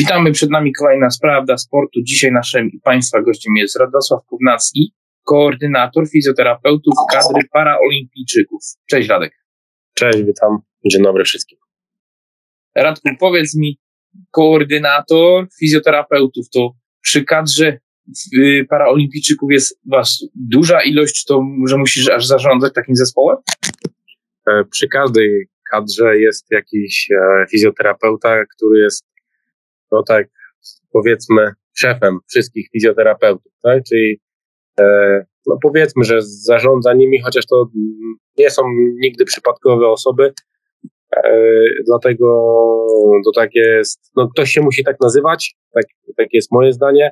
Witamy, przed nami kolejna sprawda sportu. Dzisiaj naszym i Państwa gościem jest Radosław Kownacki, koordynator fizjoterapeutów kadry paraolimpijczyków. Cześć Radek. Cześć, witam. Dzień dobry wszystkim. Radku, powiedz mi, koordynator fizjoterapeutów, to przy kadrze y, paraolimpijczyków jest was duża ilość, to że musisz aż zarządzać takim zespołem? E, przy każdej kadrze jest jakiś e, fizjoterapeuta, który jest, no tak, powiedzmy, szefem wszystkich fizjoterapeutów, tak? Czyli e, no powiedzmy, że zarządza nimi, chociaż to nie są nigdy przypadkowe osoby, dlatego to tak jest, no ktoś się musi tak nazywać, tak, tak jest moje zdanie,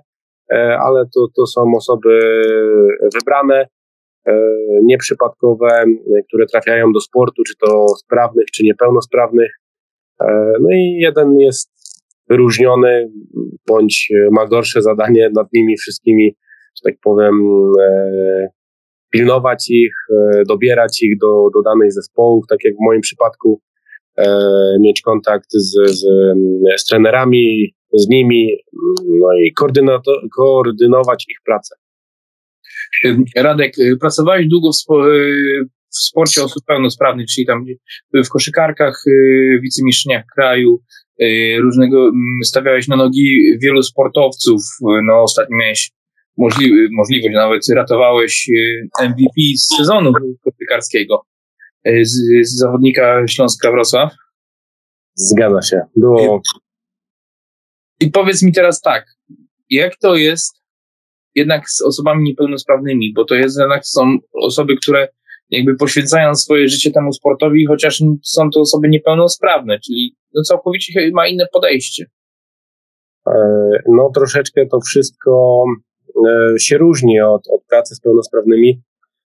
ale to, to są osoby wybrane, E, nieprzypadkowe, które trafiają do sportu, czy to sprawnych, czy niepełnosprawnych. E, no i jeden jest wyróżniony, bądź ma gorsze zadanie nad nimi wszystkimi, że tak powiem, e, pilnować ich, dobierać ich do, do danych zespołów, tak jak w moim przypadku, mieć kontakt z, z, z trenerami, z nimi, no i koordynować ich pracę. Radek, y, pracowałeś długo w, y, w sporcie osób pełnosprawnych, czyli tam w koszykarkach, y, wicemistrzyniach kraju, różnego, mm, stawiałeś na nogi wielu sportowców, no ostatnio miałeś możli, możliwość, nawet ratowałeś MVP z sezonu koszykarskiego z, z zawodnika Śląska Wrocław. Zgadza się. Było... I, I powiedz mi teraz tak, jak to jest jednak z osobami niepełnosprawnymi, bo to jest jednak są osoby, które jakby poświęcają swoje życie temu sportowi, chociaż są to osoby niepełnosprawne, czyli no całkowicie ma inne podejście. E, no troszeczkę to wszystko e, się różni od, od pracy z pełnosprawnymi,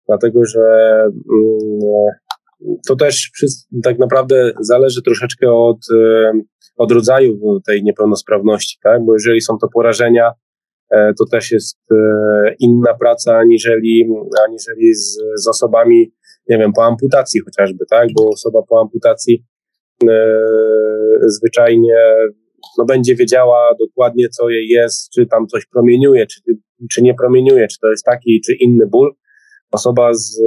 dlatego że mm, to też tak naprawdę zależy troszeczkę od, e, od rodzaju tej niepełnosprawności, tak? bo jeżeli są to porażenia, to też jest e, inna praca aniżeli, aniżeli z, z osobami, nie wiem, po amputacji chociażby, tak? Bo osoba po amputacji e, zwyczajnie no, będzie wiedziała dokładnie, co jej jest, czy tam coś promieniuje, czy, czy nie promieniuje, czy to jest taki, czy inny ból. Osoba, z,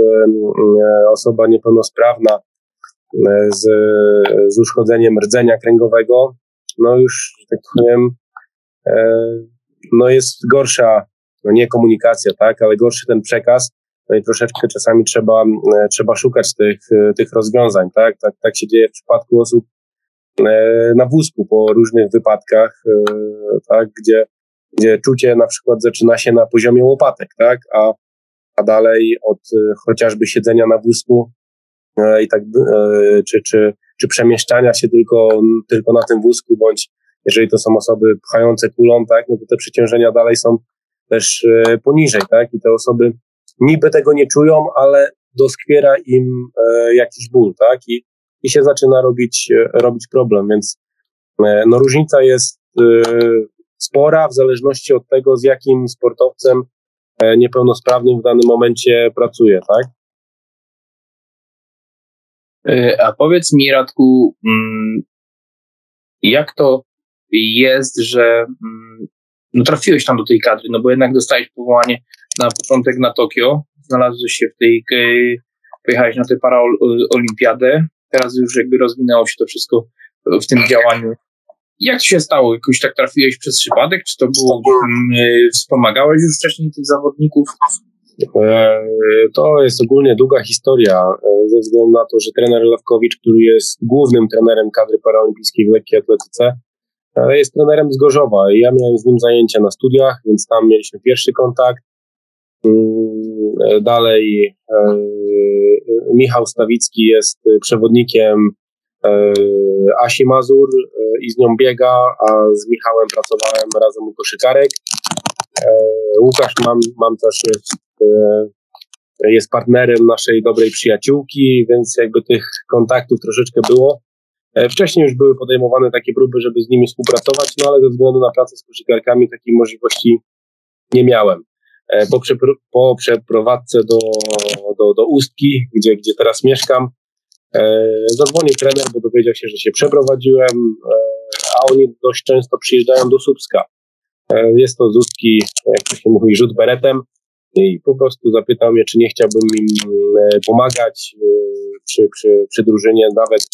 osoba niepełnosprawna z, z uszkodzeniem rdzenia kręgowego, no już, tak powiem, no jest gorsza, no nie komunikacja, tak, ale gorszy ten przekaz, no i troszeczkę czasami trzeba, e, trzeba szukać tych, e, tych rozwiązań, tak? tak, tak się dzieje w przypadku osób e, na wózku po różnych wypadkach, tak, gdzie, gdzie czucie na przykład zaczyna się na poziomie łopatek, tak, a, a dalej od chociażby siedzenia na wózku i tak, czy, czy, czy przemieszczania się tylko, tylko na tym wózku, bądź jeżeli to są osoby pchające kulą, tak, no to te przeciążenia dalej są też e, poniżej, tak, i te osoby niby tego nie czują, ale doskwiera im e, jakiś ból, tak, i, i się zaczyna robić, e, robić problem, więc no różnica jest spora w zależności od tego, z jakim sportowcem niepełnosprawnym w danym momencie pracuje, tak? A powiedz mi, Radku, mm, jak to jest, że mm, no, trafiłeś tam do tej kadry, no bo jednak dostałeś powołanie na początek na Tokio, znalazłeś się w tej, pojechałeś na tę paraolimpiadę, teraz już jakby rozwinęło się to wszystko w tym działaniu. Jak się stało? Jakoś tak trafiłeś przez przypadek? Czy to było, mm, wspomagałeś już wcześniej tych zawodników? E, to jest ogólnie długa historia, e, ze względu na to, że trener Lewkowicz, który jest głównym trenerem kadry paraolimpijskiej w lekkiej atletyce, jest trenerem z Gorzowa i ja miałem z nim zajęcia na studiach, więc tam mieliśmy pierwszy kontakt. Mm, dalej e, Michał Stawicki jest przewodnikiem e, Asi Mazur e, i z nią biega, a z Michałem pracowałem razem u koszykarek. Łukasz mam, mam też jest, jest partnerem naszej dobrej przyjaciółki, więc jakby tych kontaktów troszeczkę było. E, wcześniej już były podejmowane takie próby, żeby z nimi współpracować, no ale ze względu na pracę z koszykarkami takiej możliwości nie miałem. E, po, po przeprowadzce do, do, do Ustki, gdzie, gdzie teraz mieszkam, e, zadzwonił trener, bo dowiedział się, że się przeprowadziłem a oni dość często przyjeżdżają do Słupska. Jest to z ustki, jak to się mówi, rzut beretem i po prostu zapytał mnie, czy nie chciałbym im pomagać przy, przy, przy drużynie, nawet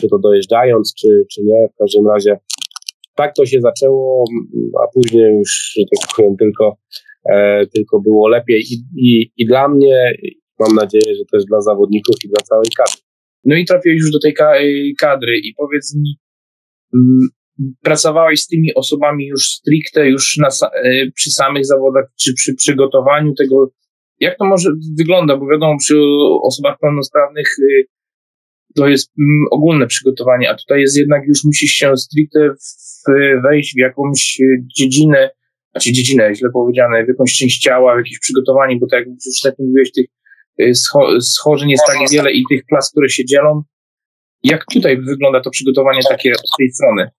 czy to dojeżdżając, czy, czy nie. W każdym razie tak to się zaczęło, a później już, że tak powiem, tylko, e, tylko było lepiej I, i, i dla mnie, mam nadzieję, że też dla zawodników i dla całej kadry. No i trafiłeś już do tej kadry i powiedz mi, mm, pracowałeś z tymi osobami już stricte, już na, e, przy samych zawodach, czy przy przygotowaniu tego, jak to może wygląda, bo wiadomo, przy osobach pełnosprawnych y, to jest mm, ogólne przygotowanie, a tutaj jest jednak już musisz się stricte wejść w jakąś dziedzinę, znaczy dziedzinę, źle powiedziane, w jakąś część ciała, w jakieś przygotowanie, bo tak jak już wcześniej mówiłeś, tych y, schorzeń jest tak wiele i tych klas, które się dzielą. Jak tutaj wygląda to przygotowanie takie z tej strony?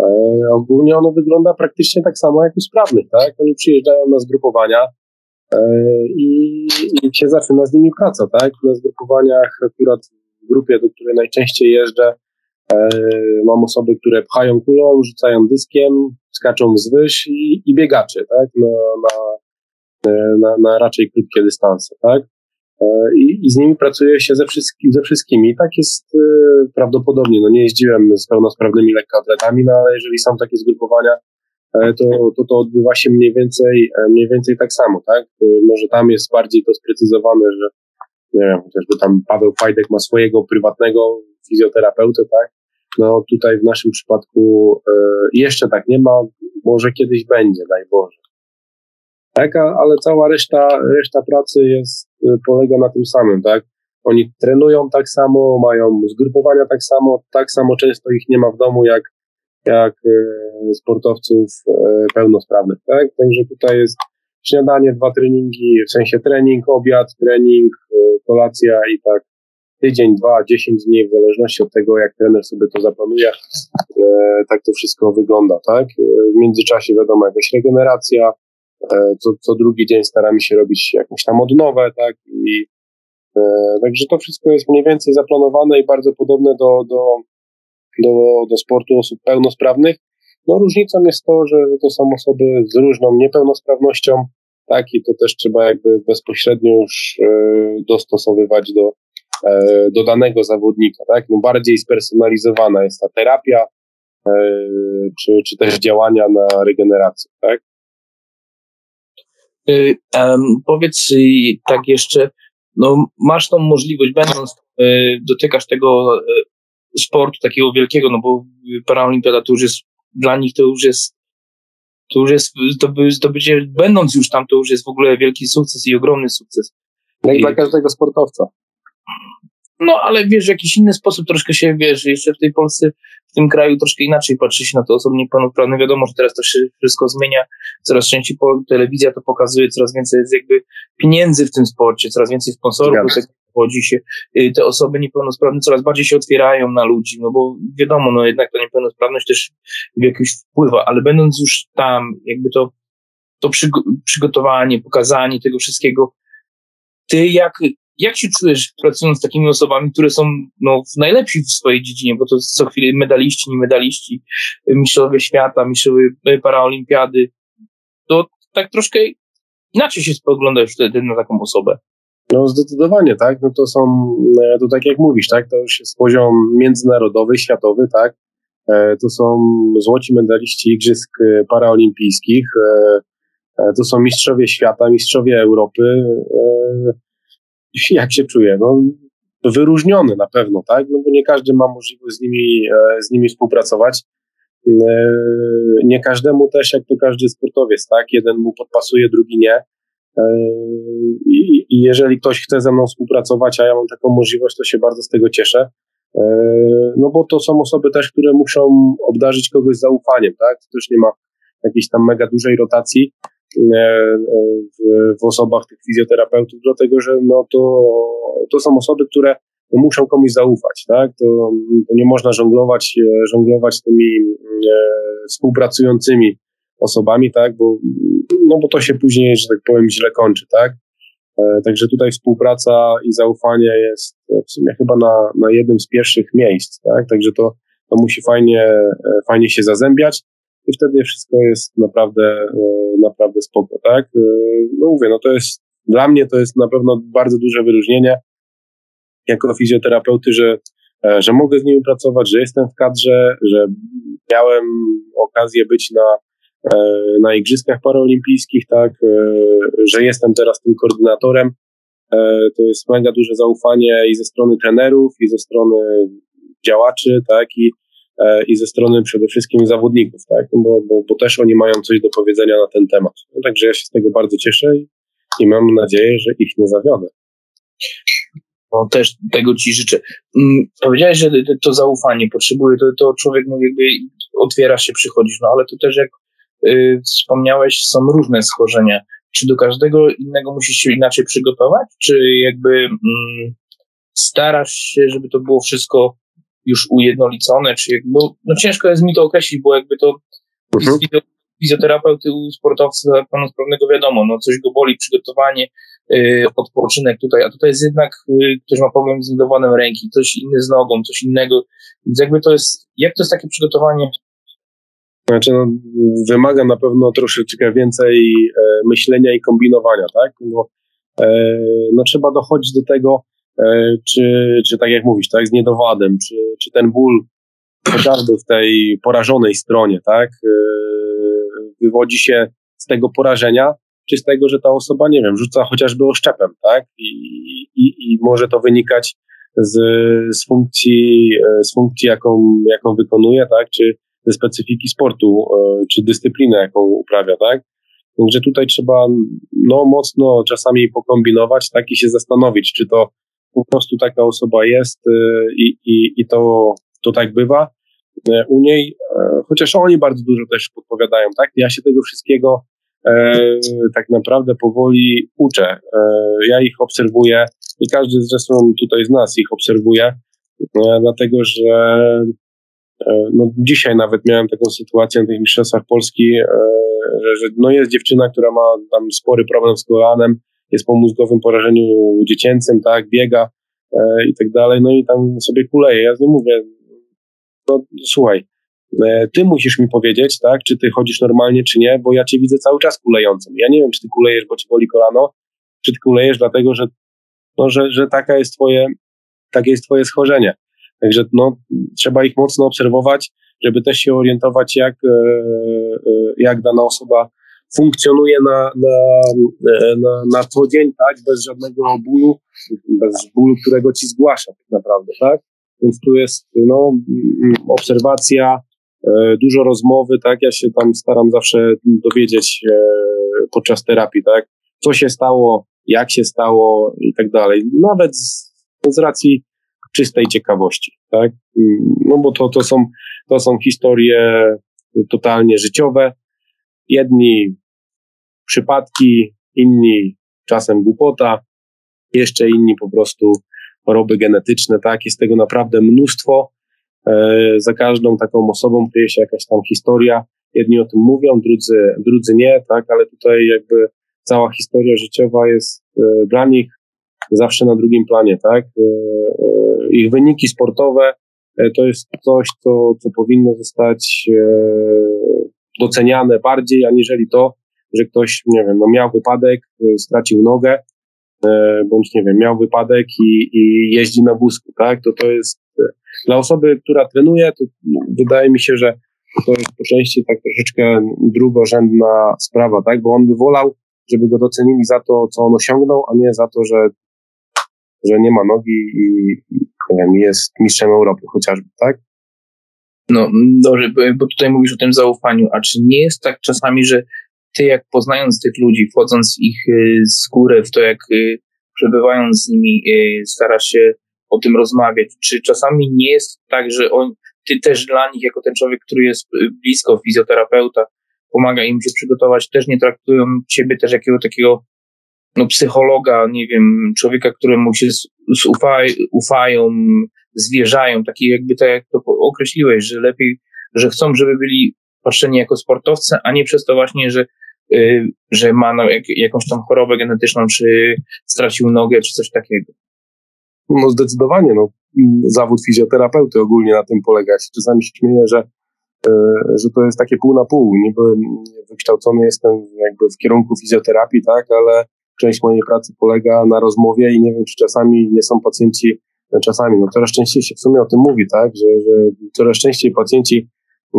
E, ogólnie ono wygląda praktycznie tak samo jak u sprawnych, tak? Oni przyjeżdżają na zgrupowania e, i, i się zaczyna z nimi praca, tak? Na zgrupowaniach akurat w grupie, do której najczęściej jeżdżę, e, mam osoby, które pchają kulą, rzucają dyskiem, skaczą z wyż i, i biegacze, tak? Na, na, e, na, na raczej krótkie dystanse, tak? E, I, I, z nimi pracuje się ze, ze wszystkimi. Tak jest prawdopodobnie. No nie jeździłem z pełnosprawnymi lekkoatletami, no ale jeżeli są takie zgrupowania, to, to to odbywa się mniej więcej, mniej więcej tak samo, tak? Może tam jest bardziej to sprecyzowane, że nie wiem, chociażby tam Paweł Fajdek ma swojego prywatnego fizjoterapeutę, tak? No tutaj w naszym przypadku y, jeszcze tak nie ma, może kiedyś będzie, daj Boże. Tak, ale cała reszta, reszta pracy jest, y, polega na tym samym, tak? Oni trenują tak samo, mają zgrupowania tak samo, tak samo często ich nie ma w domu jak, jak y, sportowców pełnosprawnych, tak? Także tutaj jest śniadanie, dwa treningi, w sensie trening, obiad, trening, y, kolacja i tak tydzień, dwa, dziesięć dni, w zależności od tego, jak trener sobie to zaplanuje, e, tak to wszystko wygląda, tak? E, w międzyczasie wiadomo, jakaś regeneracja, co, co drugi dzień staramy się robić jakąś tam odnowę, tak? I Także to wszystko jest mniej więcej zaplanowane i bardzo podobne do, do, do, do sportu osób pełnosprawnych. No różnicą jest to, że to są osoby z różną niepełnosprawnością, tak, i to też trzeba jakby bezpośrednio już e, dostosowywać do, e, do danego zawodnika, tak, no bardziej spersonalizowana jest ta terapia, e, czy, czy też działania na regenerację, tak. Um, powiedz tak jeszcze, no masz tą możliwość, będąc, dotykasz tego sportu takiego wielkiego, no bo paraolimpiada to już jest dla nich to już jest, to już jest, będzie, będąc już tam, to już jest w ogóle wielki sukces i ogromny sukces. No i dla każdego sportowca. No, ale wiesz, w jakiś inny sposób troszkę się, wiesz, jeszcze w tej Polsce, w tym kraju troszkę inaczej patrzy się na to osoby niepełnosprawne. Wiadomo, że teraz to się wszystko zmienia, coraz częściej telewizja to pokazuje, coraz więcej jest jakby pieniędzy w tym sporcie, coraz więcej sponsorów, tak wchodzi się, y, te osoby niepełnosprawne coraz bardziej się otwierają na ludzi, no bo wiadomo, no jednak ta niepełnosprawność też w jakiś wpływa, ale będąc już tam, jakby to, to przygotowanie, pokazanie tego wszystkiego, ty jak, jak się czujesz pracując z takimi osobami, które są no, najlepsi w swojej dziedzinie, bo to co chwilę medaliści, nie medaliści, mistrzowie świata, mistrzowie paraolimpiady, to tak troszkę inaczej się spoglądasz wtedy na taką osobę. No zdecydowanie, tak. No to są, e, to tak jak mówisz, tak, to już jest poziom międzynarodowy, światowy, tak. E, to są złoci medaliści Igrzysk e, Paraolimpijskich, to są mistrzowie świata, mistrzowie Europy. Jak się czuję? No, wyróżniony na pewno, tak? No bo nie każdy ma możliwość z nimi, z nimi współpracować. Nie każdemu też, jak to każdy sportowiec, tak? Jeden mu podpasuje, drugi nie. I, I, jeżeli ktoś chce ze mną współpracować, a ja mam taką możliwość, to się bardzo z tego cieszę. E, no bo to są osoby też, które muszą obdarzyć kogoś zaufaniem, tak? To też nie ma jakiejś tam mega dużej rotacji e, e, w, osobach tych fizjoterapeutów, dlatego że no to, to są osoby, które muszą komuś zaufać, tak? To, to nie można żonglować, żonglować tymi współpracującymi osobami, tak? Bo no bo to się później, że tak powiem, źle kończy, tak? E, także tutaj współpraca i zaufanie jest w sumie chyba na, na jednym z pierwszych miejsc, tak? Także to, to musi fajnie, e, fajnie się zazębiać i wtedy wszystko jest naprawdę, e, naprawdę spoko, tak? E, no mówię, no to jest, dla mnie to jest na pewno bardzo duże wyróżnienie jako fizjoterapeuty, że, że mogę z nimi pracować, że jestem w kadrze, że miałem okazję być na, na Igrzyskach Paraolimpijskich, tak, że jestem teraz tym koordynatorem. To jest mega duże zaufanie i ze strony trenerów, i ze strony działaczy, tak, i, e, i ze strony przede wszystkim zawodników, tak, bo, bo, bo też oni mają coś do powiedzenia na ten temat. No, także ja się z tego bardzo cieszę i, i mam nadzieję, że ich nie zawiodę. No, też tego ci życzę. Mm, powiedziałeś, że to zaufanie potrzebuje, to, to człowiek no, jakby otwiera się, przychodzisz, no ale to też jak wspomniałeś, są różne schorzenia. Czy do każdego innego musisz się inaczej przygotować, czy jakby mm, starasz się, żeby to było wszystko już ujednolicone, czy jakby, no ciężko jest mi to określić, bo jakby to mhm. fizjoterapeuty u sportowca pełnosprawnego wiadomo, no coś go boli, przygotowanie, yy, odpoczynek tutaj, a tutaj jest jednak, yy, ktoś ma problem z niedowonem ręki, coś inny z nogą, coś innego, więc jakby to jest, jak to jest takie przygotowanie? Znaczy, no, wymaga na pewno troszeczkę więcej e, myślenia i kombinowania, tak? No, e, no trzeba dochodzić do tego, E, czy, czy tak jak mówisz, tak, z niedowadem, czy, czy ten ból chociażby w tej porażonej stronie, tak, e, wywodzi się z tego porażenia, czy z tego, że ta osoba, nie wiem, rzuca chociażby oszczepem, tak, i, i, i może to wynikać z, z funkcji, e, z funkcji jaką, jaką wykonuje, tak, czy specyfiki sportu, czy dyscypliny, jaką uprawia, tak. Także tutaj trzeba no, mocno czasami pokombinować, tak, i się zastanowić, czy to po prostu taka osoba jest y, i, i, i to, to tak bywa y, u niej, e, chociaż oni bardzo dużo też podpowiadają, tak? Ja się tego wszystkiego e, tak naprawdę powoli uczę. E, ja ich obserwuję i każdy zresztą tutaj z nas ich obserwuje, e, dlatego że e, no, dzisiaj nawet miałem taką sytuację na tych mistrzostwach Polski, e, że, że no jest dziewczyna, która ma tam spory problem z kolanem, jest po mózgowym porażeniu dziecięcym, tak, biega e, i tak dalej, no i tam sobie kuleje. Ja z nim mówię, no słuchaj, e, ty musisz mi powiedzieć, tak, czy ty chodzisz normalnie, czy nie, bo ja cię widzę cały czas kulejącym. Ja nie wiem, czy ty kulejesz, bo ci boli kolano, czy ty kulejesz dlatego, że, no, że, że taka jest twoje, takie jest twoje schorzenie. Także no, trzeba ich mocno obserwować, żeby też się orientować, jak, e, e, jak dana osoba funkcjonuje na, na, na, na co dzień, tak, bez żadnego bólu, bez bólu, którego ci zgłasza tak naprawdę, tak? Więc tu jest no, obserwacja, e, dużo rozmowy, tak? Ja się tam staram zawsze dowiedzieć e, podczas terapii, tak? Co się stało, jak się stało i tak dalej. Nawet z, z racji czystej ciekawości, tak? No bo to, to, są, to są historie totalnie życiowe, Jedni przypadki, inni czasem głupota, jeszcze inni po prostu choroby genetyczne, tak? Jest tego naprawdę mnóstwo. E, za każdą taką osobą kryje się jakaś tam historia. Jedni o tym mówią, drudzy, drudzy nie, tak? Ale tutaj jakby cała historia życiowa jest e, dla nich zawsze na drugim planie, tak? E, e ich wyniki sportowe e, to jest coś, co, co powinno zostać doceniane bardziej, aniżeli to, że ktoś, nie wiem, no miał wypadek, stracił nogę, bądź nie wiem, miał wypadek i, i jeździ na wózku, tak? To to jest dla osoby, która trenuje, to wydaje mi się, że to jest po części tak troszeczkę drugorzędna sprawa, tak? Bo on by wolał, żeby go docenili za to, co on osiągnął, a nie za to, że, że nie ma nogi i, nie wiem, jest mistrzem Europy chociażby, tak? No dobrze, bo tutaj mówisz o tym zaufaniu, a czy nie jest tak czasami, że ty jak poznając tych ludzi, wchodząc ich y, z góry w to, jak y, przebywając z nimi, y, starasz się o tym rozmawiać, czy czasami nie jest tak, że on, ty też dla nich, jako ten człowiek, który jest blisko fizjoterapeuta, pomaga im się przygotować, też nie traktują ciebie też jakiego takiego no, psychologa, nie wiem, człowieka, któremu się ufaj, ufają, zwierzają, taki jakby tak jak to określiłeś, że lepiej, że chcą, żeby byli patrzeni jako sportowcy, a nie przez to właśnie, że, yy, że ma no, jak, jakąś tam chorobę genetyczną, czy stracił nogę, czy coś takiego. No zdecydowanie, no zawód fizjoterapeuty ogólnie na tym polega. Ja się czasami śmieję, że, e, że to jest takie pół na pół. Niby wykształcony jestem jakby w kierunku fizjoterapii, tak, ale część mojej pracy polega na rozmowie i nie wiem, czy czasami nie są pacjenci, no czasami, no coraz częściej się w sumie o tym mówi, tak, że, że coraz częściej pacjenci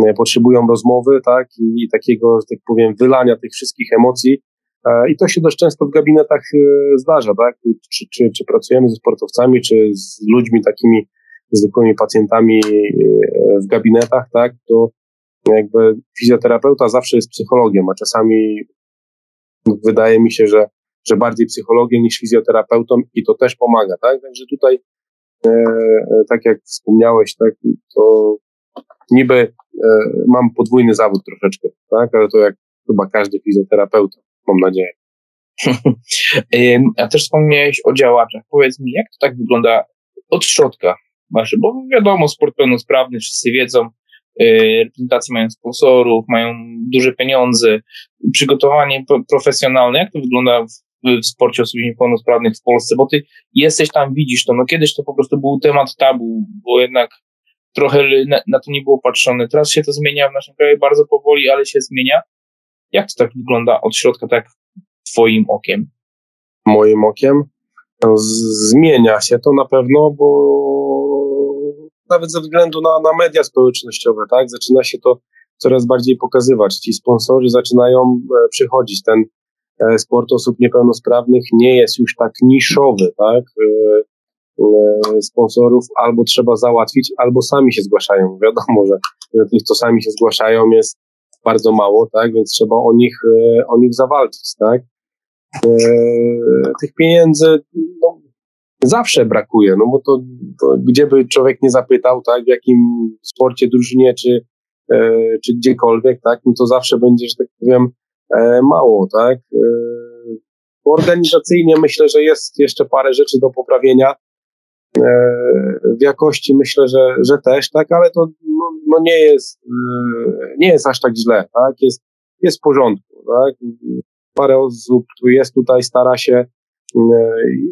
e, potrzebują rozmowy, tak, i, takiego, że tak powiem, wylania tych wszystkich emocji, E, I to się dość często w gabinetach e, zdarza, tak? Czy, czy, czy pracujemy ze sportowcami, czy z ludźmi takimi zwykłymi pacjentami e, w gabinetach, tak? To jakby fizjoterapeuta zawsze jest psychologiem, a czasami wydaje mi się, że, że bardziej psychologiem niż fizjoterapeutą i to też pomaga, tak? Także tutaj, e, tak jak wspomniałeś, tak, to niby e, mam podwójny zawód troszeczkę, tak? Ale to jak chyba każdy fizjoterapeuta mam nadzieję. A też wspomniałeś o działaczach. Powiedz mi, jak to tak wygląda od środka? Wasze, bo wiadomo, sport pełnosprawny, wszyscy wiedzą, y, reprezentacje mają sponsorów, mają duże pieniądze, przygotowanie profesjonalne. Jak to wygląda w, w sporcie osób niepełnosprawnych w Polsce? Bo ty jesteś tam, widzisz to. No kiedyś to po prostu był temat tabu, bo jednak trochę na, na to nie było patrzone. Teraz się to zmienia w naszym kraju bardzo powoli, ale się zmienia. Jak to tak wygląda od środka, tak twoim okiem? Moim okiem? No, zmienia się to na pewno, bo nawet ze względu na, na media społecznościowe, tak, zaczyna się to coraz bardziej pokazywać. Ci sponsorzy zaczynają e, przychodzić. Ten sport osób niepełnosprawnych nie jest już tak niszowy, tak. E, sponsorów albo trzeba załatwić, albo sami się zgłaszają. Wiadomo, że, że tych, co sami się zgłaszają, jest bardzo mało, tak, więc trzeba o nich, e, o nich zawalczyć, tak. E, tych pieniędzy no, zawsze brakuje, no bo to, to gdzie by człowiek nie zapytał, tak, w jakim sporcie, drużynie, czy, e, czy gdziekolwiek, tak, no to zawsze będzie, że tak powiem, mało, tak. Organizacyjnie myślę, że jest jeszcze parę rzeczy do poprawienia, E, w jakości myślę, że, że też, tak, ale to no, no nie, jest, e, nie jest aż tak źle, tak, jest, jest w porządku, tak. Parę osób jest tutaj, stara się e,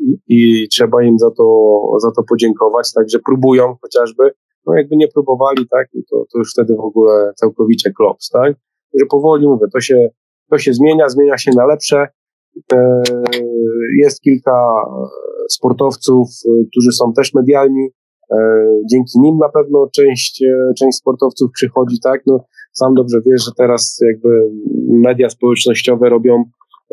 i, i trzeba im za to, za to podziękować, także próbują chociażby, no jakby nie próbowali, tak, to, to już wtedy w ogóle całkowicie klops, tak, że powoli mówię, to się, to się zmienia, zmienia się na lepsze, jest kilka sportowców, y, którzy są też medialni. E, dzięki nim na pewno część, e, część sportowców przychodzi, tak? No, sam dobrze wiesz, że teraz jakby media społecznościowe robią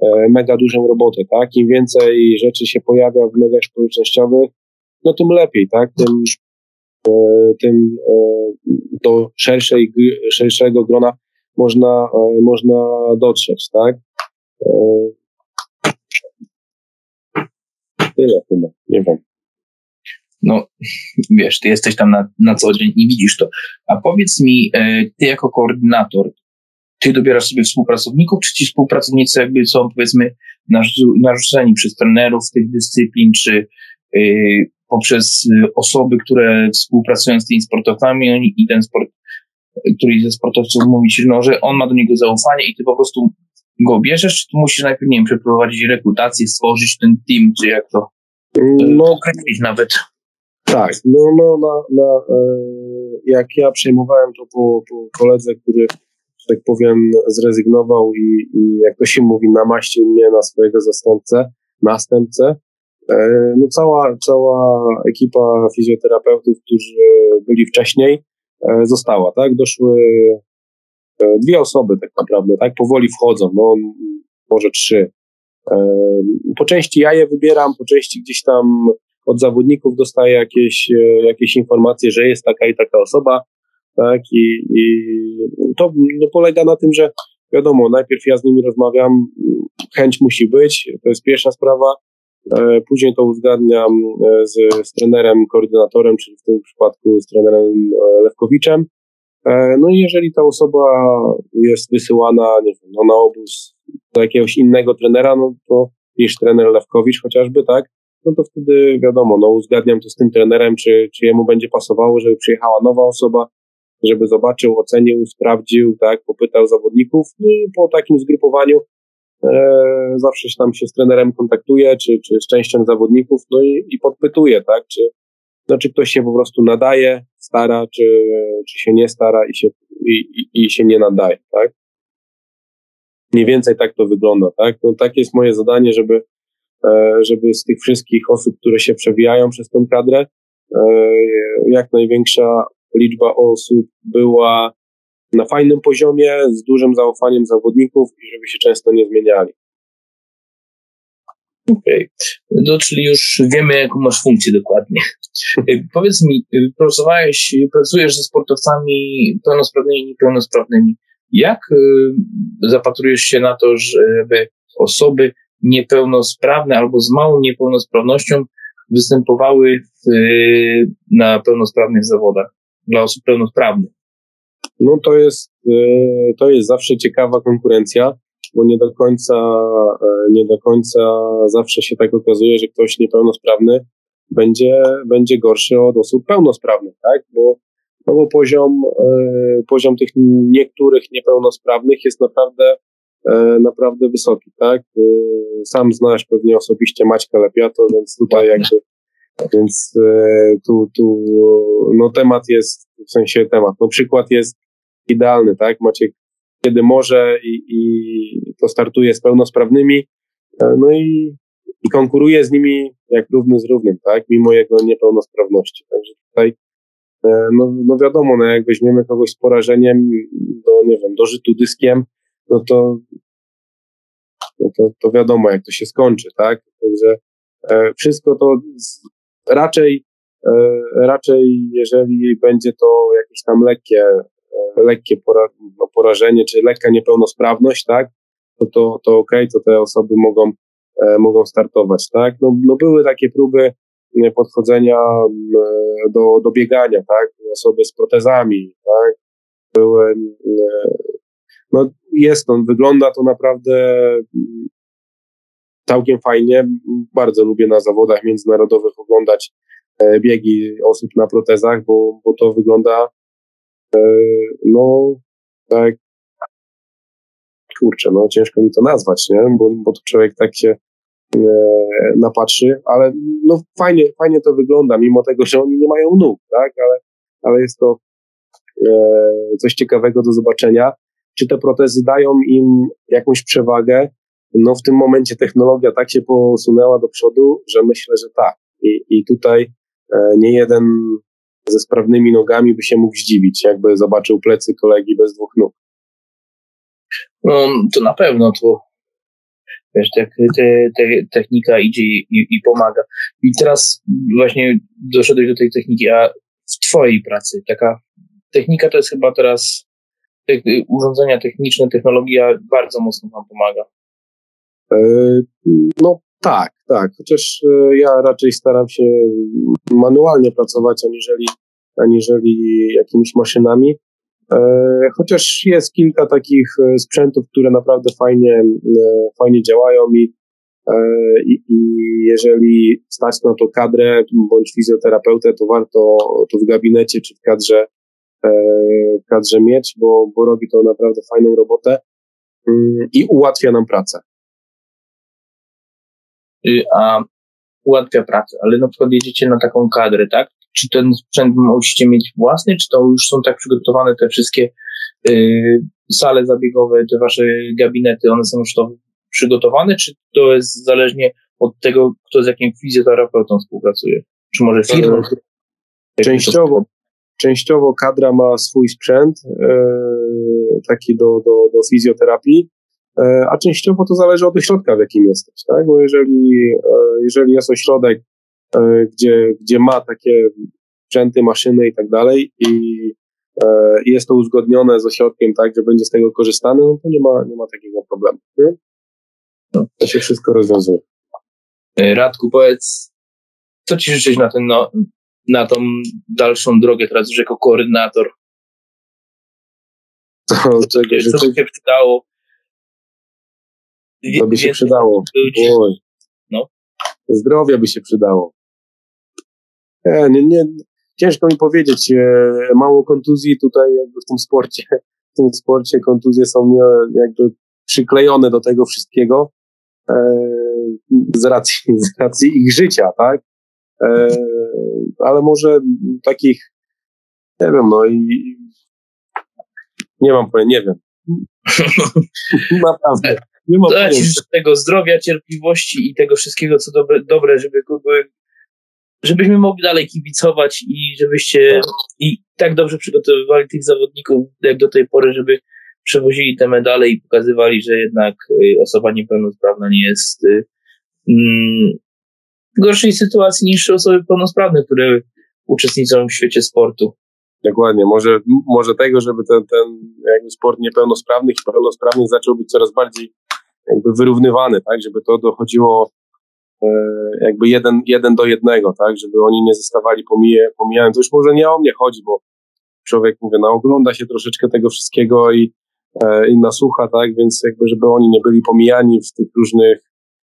e, mega dużą robotę, tak? Im więcej rzeczy się pojawia w mediach społecznościowych, no tym lepiej, tak? Tym, tym do szerszej, szerszego grona można, można dotrzeć, tak? Tyle chyba, nie wiem. No, wiesz, ty jesteś tam na, na co dzień i widzisz to. A powiedz mi, e, ty jako koordynator, ty dobierasz sobie współpracowników, czy ci współpracownicy jakby są, powiedzmy, narzuceni przez trenerów tych dyscyplin, czy poprzez osoby, które współpracują z tymi sportowcami i ten sport, któryś ze sportowców mówi ci, no, że on ma do niego zaufanie i ty po prostu go bierzesz, czy tu musisz najpierw, nie wiem, przeprowadzić rekrutację, stworzyć ten team, czy jak to no, określić nawet? Tak, no, no na, na, e, jak ja przejmowałem to po, po koledze, który, że tak powiem, zrezygnował i, i jak to się mówi, namaścił mnie na swojego zastępcę, następcę, e, no cała, cała ekipa fizjoterapeutów, którzy byli wcześniej, została, tak? Doszły E, dwie osoby tak naprawdę, tak, powoli wchodzą, no może trzy. E, po części ja je wybieram, po części gdzieś tam od zawodników dostaję jakieś, e, jakieś informacje, że jest taka i taka osoba, tak, i, i to no, polega na tym, że wiadomo, najpierw ja z nimi rozmawiam, chęć musi być, to jest pierwsza sprawa, później to uzgadniam z, z trenerem, koordynatorem, czyli w tym przypadku z trenerem Lewkowiczem, E, no i jeżeli ta osoba jest wysyłana nie wiem, no na obóz do jakiegoś innego trenera, no to niż trener Lewkowicz chociażby, tak, no to wtedy wiadomo, no uzgadniam to z tym trenerem, czy, czy jemu będzie pasowało, żeby przyjechała nowa osoba, żeby zobaczył, ocenił, sprawdził, tak, popytał zawodników no i po takim zgrupowaniu e, zawsze się tam się z trenerem kontaktuje, czy, czy z częścią zawodników, no i, i podpytuje, tak, czy, no, czy ktoś się po prostu nadaje, stara, czy, czy się nie stara i się, i, i, i się nie nadaje, tak? Mniej więcej tak to wygląda, tak? No, tak jest moje zadanie, żeby, e, żeby z tych wszystkich osób, które się przewijają przez tą kadrę, e, jak największa liczba osób była na fajnym poziomie, z dużym zaufaniem zawodników i żeby się często nie zmieniali. Okej, okay. no, czyli już wiemy, jaką masz funkcję dokładnie. Powiedz mi, pracowałeś, pracujesz ze sportowcami pełnosprawnymi i niepełnosprawnymi. Jak y, zapatrujesz się na to, żeby osoby niepełnosprawne albo z małą niepełnosprawnością występowały w, y, na pełnosprawnych zawodach dla osób pełnosprawnych? No to jest, y, to jest zawsze ciekawa konkurencja, bo nie do końca, nie do końca zawsze się tak okazuje, że ktoś niepełnosprawny będzie, będzie gorszy od osób pełnosprawnych, tak? Bo no bo poziom, e, poziom tych niektórych niepełnosprawnych jest naprawdę, e, naprawdę wysoki, tak? E, sam znasz pewnie osobiście Maćka Lepiato, więc tutaj jakby, więc tu, tu, no temat jest, w sensie temat, no przykład jest idealny, tak? Maciek kiedy może i, i to startuje z pełnosprawnymi, no i, i konkuruje z nimi jak równy z równym, tak? Mimo jego niepełnosprawności. Także tutaj E, no, no wiadomo, no jak weźmiemy kogoś z porażeniem do, nie wiem, do żytu dyskiem, no to, no to, to wiadomo, jak to się skończy, tak? Także e, wszystko to z, raczej, e, raczej jeżeli będzie to jakieś tam lekkie, e, lekkie pora, no, porażenie, czy lekka niepełnosprawność, tak? To, to, to okej, to te osoby mogą, e, mogą startować, tak? No, no były takie próby, podchodzenia do, do biegania, tak? Osoby z protezami, tak? Były, no jest to, wygląda to naprawdę całkiem fajnie. Bardzo lubię na zawodach międzynarodowych oglądać e, biegi osób na protezach, bo, bo to wygląda e, no tak kurczę, no ciężko mi to nazwać, nie? Bo, bo to człowiek tak się E, napatrzy, ale no fajnie, fajnie to wygląda, mimo tego, że oni nie mają nóg, tak, ale, ale jest to e, coś ciekawego do zobaczenia. Czy te protezy dają im jakąś przewagę? No w tym momencie technologia tak się posunęła do przodu, że myślę, że tak. I, i tutaj e, nie jeden ze sprawnymi nogami by się mógł zdziwić, jakby zobaczył plecy kolegi bez dwóch nóg. No, to na pewno to Wiesz, te, te, te, technika idzie i, i, pomaga. I teraz właśnie doszedłeś do tej techniki, a w twojej pracy taka technika to jest chyba teraz te, urządzenia techniczne, technologia bardzo mocno wam pomaga. E, no tak, tak. Chociaż e, ja raczej staram się manualnie pracować, aniżeli, aniżeli jakimiś maszynami. E, chociaż jest kilka takich e, sprzętów, które naprawdę fajnie, fajnie działają i, i, i jeżeli stać na to kadrę bądź fizjoterapeutę, to warto to w gabinecie czy w kadrze, w kadrze mieć, bo, bo robi to naprawdę fajną robotę mm, i ułatwia nam pracę. Y, a ułatwia pracę, ale na przykład jedziecie na taką kadrę, tak? czy ten sprzęt musicie mieć własny, czy to już są tak przygotowane te wszystkie y, sale zabiegowe, te wasze gabinety, one są już to przygotowane, czy to jest zależnie od tego, kto z jakim fizjoterapeutą współpracuje? Czy może firma? Częściowo, częściowo kadra ma swój sprzęt, e, taki do, do, do fizjoterapii, a częściowo to zależy od ośrodka, w jakim jesteś, tak? Bo jeżeli, e, jeżeli jest ośrodek, E, gdzie, gdzie ma takie sprzęty, maszyny i tak dalej i e, jest to uzgodnione z ośrodkiem tak, że będzie z tego korzystane, no to nie ma, nie ma takiego problemu. Nie? No, to się wszystko rozwiązuje. E, Radku, powiedz, co ci życzyć na, ten, no, na tą dalszą drogę teraz już jako koordynator? To, czego co by się przydało? To by się przydało. Oj. No. Zdrowie by się przydało. Nie, nie, nie, ciężko mi powiedzieć. E, mało kontuzji tutaj jakby w tym sporcie. W tym sporcie kontuzje są jakby przyklejone do tego wszystkiego e, z racji, z racji ich życia, tak? E, ale może takich, nie wiem, no i nie mam pojęcia, nie wiem. Naprawdę. Nie to ci tego zdrowia, cierpliwości i tego wszystkiego, co dobre, dobre żeby żebyśmy mogli dalej kibicować i żebyście tak. i tak dobrze przygotowywali tych zawodników jak do tej pory, żeby przewozili te medale i pokazywali, że jednak y, osoba niepełnosprawna nie jest y, mm, w gorszej sytuacji niż osoby pełnosprawne, które uczestniczą w świecie sportu. Dokładnie, może, może tego, żeby ten, ten jakby sport niepełnosprawnych i pełnosprawnych zaczął być coraz bardziej jakby wyrównywany, tak, żeby to dochodziło e, jakby jeden, jeden do jednego, tak, żeby oni nie zostawali pomije, pomijając, to już może nie o mnie chodzi, bo człowiek, mówię, no ogląda się troszeczkę tego wszystkiego i, e, i nasłucha, tak, więc jakby, żeby oni nie byli pomijani w tych różnych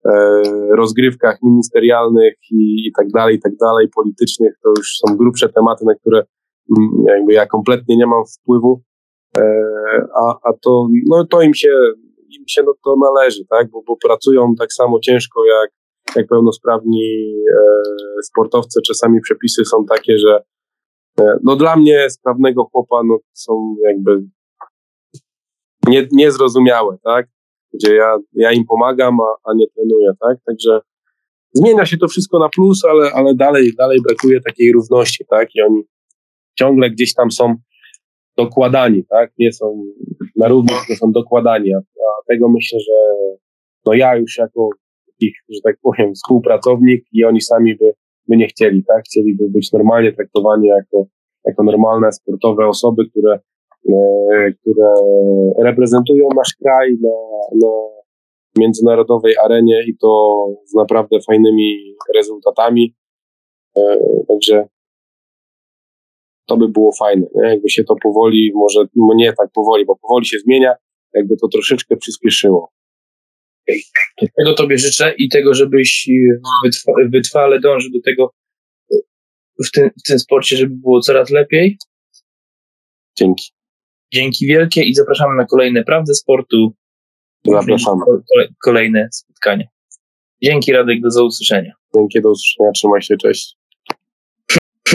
e, rozgrywkach ministerialnych i, i tak dalej, i tak dalej, politycznych, to już są grubsze tematy, na które mm, jakby ja kompletnie nie mam wpływu, e, a, a to, no to im się, im się no, to należy, tak, bo, bo pracują tak samo ciężko jak, jak pełnosprawni e, sportowcy. Czasami przepisy są takie, że e, no dla mnie sprawnego chłopa no, są jakby nie, niezrozumiałe, tak? Gdzie ja, ja im pomagam, a, a nie trenuję, tak? Także zmienia się to wszystko na plus, ale, ale dalej, dalej brakuje takiej równości, tak? I oni ciągle gdzieś tam są dokładani, tak? Nie są na równi, tylko są dokładani, a, a tego myślę, że no ja już jako ich, że tak powiem, współpracownik i oni sami by, by nie chcieli, tak? Chcieliby być normalnie traktowani jako, jako normalne sportowe osoby, które, e, które reprezentują nasz kraj na, na międzynarodowej arenie i to z naprawdę fajnymi rezultatami. E, także to by było fajne, nie? jakby się to powoli, może no nie tak powoli, bo powoli się zmienia, jakby to troszeczkę przyspieszyło. Tego Tobie życzę i tego, żebyś wytrwa, wytrwale dążył do tego w tym, w tym sporcie, żeby było coraz lepiej. Dzięki. Dzięki wielkie i zapraszamy na kolejne Prawdy Sportu. Zapraszamy. Kolejne spotkania. Dzięki Radek, do usłyszenia. Dzięki, do usłyszenia. Trzymaj się, cześć.